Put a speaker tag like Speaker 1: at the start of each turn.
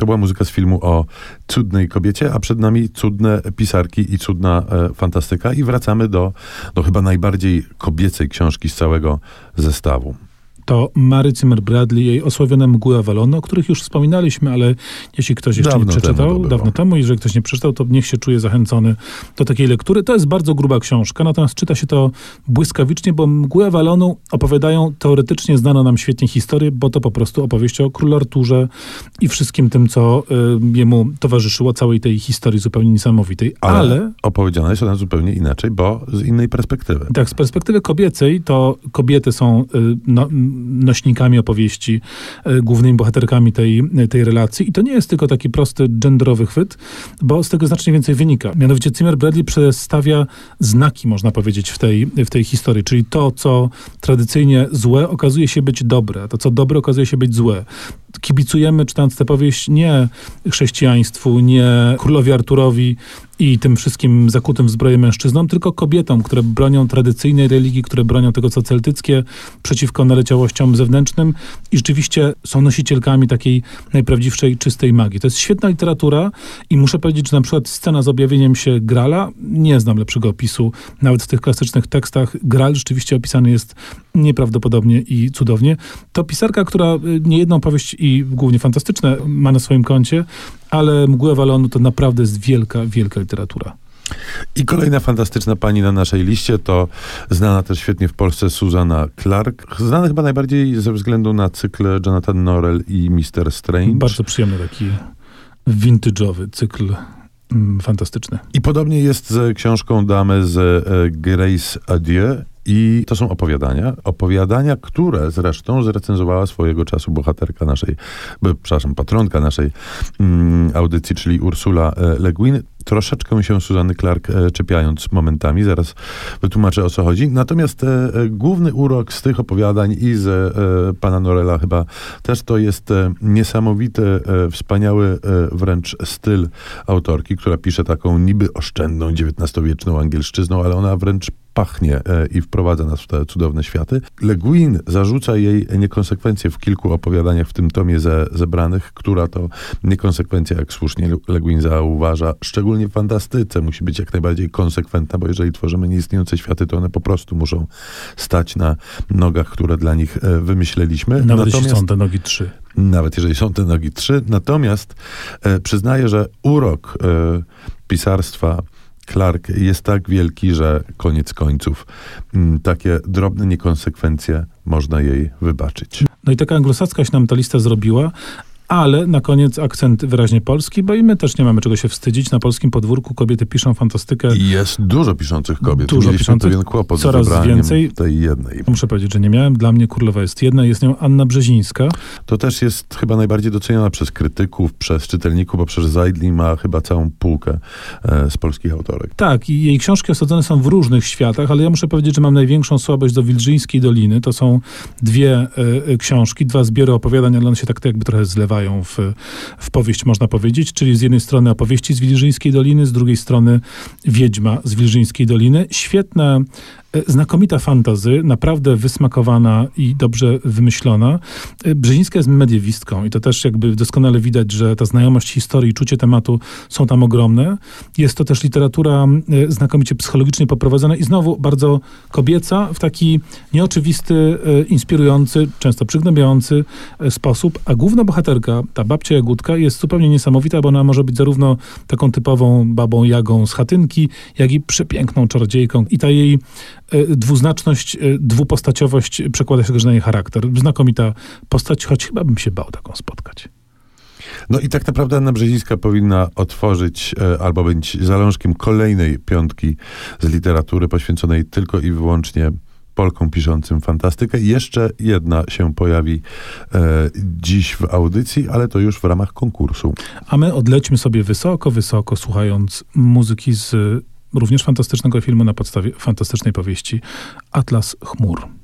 Speaker 1: To była muzyka z filmu o cudnej kobiecie, a przed nami cudne pisarki i cudna e, fantastyka. I wracamy do, do chyba najbardziej kobiecej książki z całego zestawu
Speaker 2: to Mary Zimmer Bradley, jej osławione Mgły Avalonu, o których już wspominaliśmy, ale jeśli ktoś jeszcze
Speaker 1: dawno
Speaker 2: nie przeczytał,
Speaker 1: temu
Speaker 2: dawno temu, jeżeli ktoś nie przeczytał, to niech się czuje zachęcony do takiej lektury. To jest bardzo gruba książka, natomiast czyta się to błyskawicznie, bo Mgły Avalonu opowiadają teoretycznie znaną nam świetnie historię, bo to po prostu opowieść o królu Arturze i wszystkim tym, co y, jemu towarzyszyło, całej tej historii zupełnie niesamowitej.
Speaker 1: Ale,
Speaker 2: ale
Speaker 1: opowiedziana jest ona zupełnie inaczej, bo z innej perspektywy.
Speaker 2: tak, z perspektywy kobiecej, to kobiety są y, no, nośnikami opowieści, e, głównymi bohaterkami tej, tej relacji. I to nie jest tylko taki prosty genderowy chwyt, bo z tego znacznie więcej wynika. Mianowicie Zimmer Bradley przedstawia znaki, można powiedzieć, w tej, w tej historii, czyli to, co tradycyjnie złe, okazuje się być dobre, to, co dobre, okazuje się być złe. Kibicujemy, czytając tę powieść, nie chrześcijaństwu, nie królowi Arturowi, i tym wszystkim zakutym w zbroję mężczyznom, tylko kobietom, które bronią tradycyjnej religii, które bronią tego, co celtyckie, przeciwko naleciałościom zewnętrznym i rzeczywiście są nosicielkami takiej najprawdziwszej, czystej magii. To jest świetna literatura i muszę powiedzieć, że na przykład scena z objawieniem się Grala, nie znam lepszego opisu, nawet w tych klasycznych tekstach, Gral rzeczywiście opisany jest nieprawdopodobnie i cudownie. To pisarka, która y, niejedną powieść i głównie fantastyczne ma na swoim koncie, ale Mgłę Walonu to naprawdę jest wielka, wielka literatura.
Speaker 1: I kolejna fantastyczna pani na naszej liście to znana też świetnie w Polsce Susanna Clark. Znana chyba najbardziej ze względu na cykl Jonathan Norrell i Mr. Strange.
Speaker 2: Bardzo przyjemny taki vintage'owy cykl mm, fantastyczny.
Speaker 1: I podobnie jest z książką Damy z e, Grace Adieu. I to są opowiadania. Opowiadania, które zresztą zrecenzowała swojego czasu bohaterka naszej, przepraszam, patronka naszej mm, audycji, czyli Ursula e, Le Guin. Troszeczkę się Suzanny Clark e, czepiając momentami, zaraz wytłumaczę o co chodzi. Natomiast e, e główny urok z tych opowiadań i z e, pana Norela chyba też to jest e, niesamowity, wspaniały wręcz styl autorki, która pisze taką niby oszczędną XIX-wieczną angielszczyzną, ale ona wręcz pachnie e, i wprowadza nas w te cudowne światy. Le Guin zarzuca jej niekonsekwencje w kilku opowiadaniach w tym tomie ze, zebranych, która to niekonsekwencja, jak słusznie Le Guin zauważa, szczególnie w fantastyce musi być jak najbardziej konsekwentna, bo jeżeli tworzymy nieistniejące światy, to one po prostu muszą stać na nogach, które dla nich e, wymyśleliśmy.
Speaker 2: Nawet Natomiast, jeśli są te nogi trzy.
Speaker 1: Nawet jeżeli są te nogi trzy. Natomiast e, przyznaję, że urok e, pisarstwa Clark jest tak wielki, że koniec końców m, takie drobne niekonsekwencje można jej wybaczyć.
Speaker 2: No i taka anglosacka się nam ta lista zrobiła, ale na koniec akcent wyraźnie polski, bo i my też nie mamy czego się wstydzić. Na polskim podwórku kobiety piszą fantastykę.
Speaker 1: I jest dużo piszących kobiet.
Speaker 2: Dużo
Speaker 1: Mieliśmy
Speaker 2: piszących,
Speaker 1: pewien kłopot
Speaker 2: coraz
Speaker 1: z
Speaker 2: więcej.
Speaker 1: tej jednej.
Speaker 2: Muszę powiedzieć, że nie miałem. Dla mnie królowa jest jedna, jest nią Anna Brzezińska.
Speaker 1: To też jest chyba najbardziej doceniona przez krytyków, przez czytelników, bo przez Zajdli ma chyba całą półkę e, z polskich autorek.
Speaker 2: Tak, i jej książki osadzone są w różnych światach, ale ja muszę powiedzieć, że mam największą słabość do Wilżyńskiej Doliny. To są dwie e, e książki, dwa zbiory opowiadań, ale one się tak jakby trochę zlewają w, w powieść, można powiedzieć, czyli z jednej strony opowieści z Wilżyńskiej Doliny, z drugiej strony Wiedźma z Wilżyńskiej Doliny. Świetne znakomita fantazy, naprawdę wysmakowana i dobrze wymyślona. E, Brzezińska jest mediewistką i to też jakby doskonale widać, że ta znajomość historii, czucie tematu są tam ogromne. Jest to też literatura e, znakomicie psychologicznie poprowadzona i znowu bardzo kobieca w taki nieoczywisty, inspirujący, często przygnębiający sposób, a główna bohaterka, ta babcia Jagódka jest zupełnie niesamowita, bo ona może być zarówno taką typową babą Jagą z chatynki, jak i przepiękną czarodziejką i ta jej E, dwuznaczność, e, dwupostaciowość przekłada się też na jej charakter. Znakomita postać, choć chyba bym się bał taką spotkać.
Speaker 1: No i tak naprawdę Anna Brzezińska powinna otworzyć e, albo być zalążkiem kolejnej piątki z literatury poświęconej tylko i wyłącznie Polkom piszącym fantastykę. Jeszcze jedna się pojawi e, dziś w audycji, ale to już w ramach konkursu.
Speaker 2: A my odlećmy sobie wysoko, wysoko, słuchając muzyki z również fantastycznego filmu na podstawie fantastycznej powieści Atlas Chmur.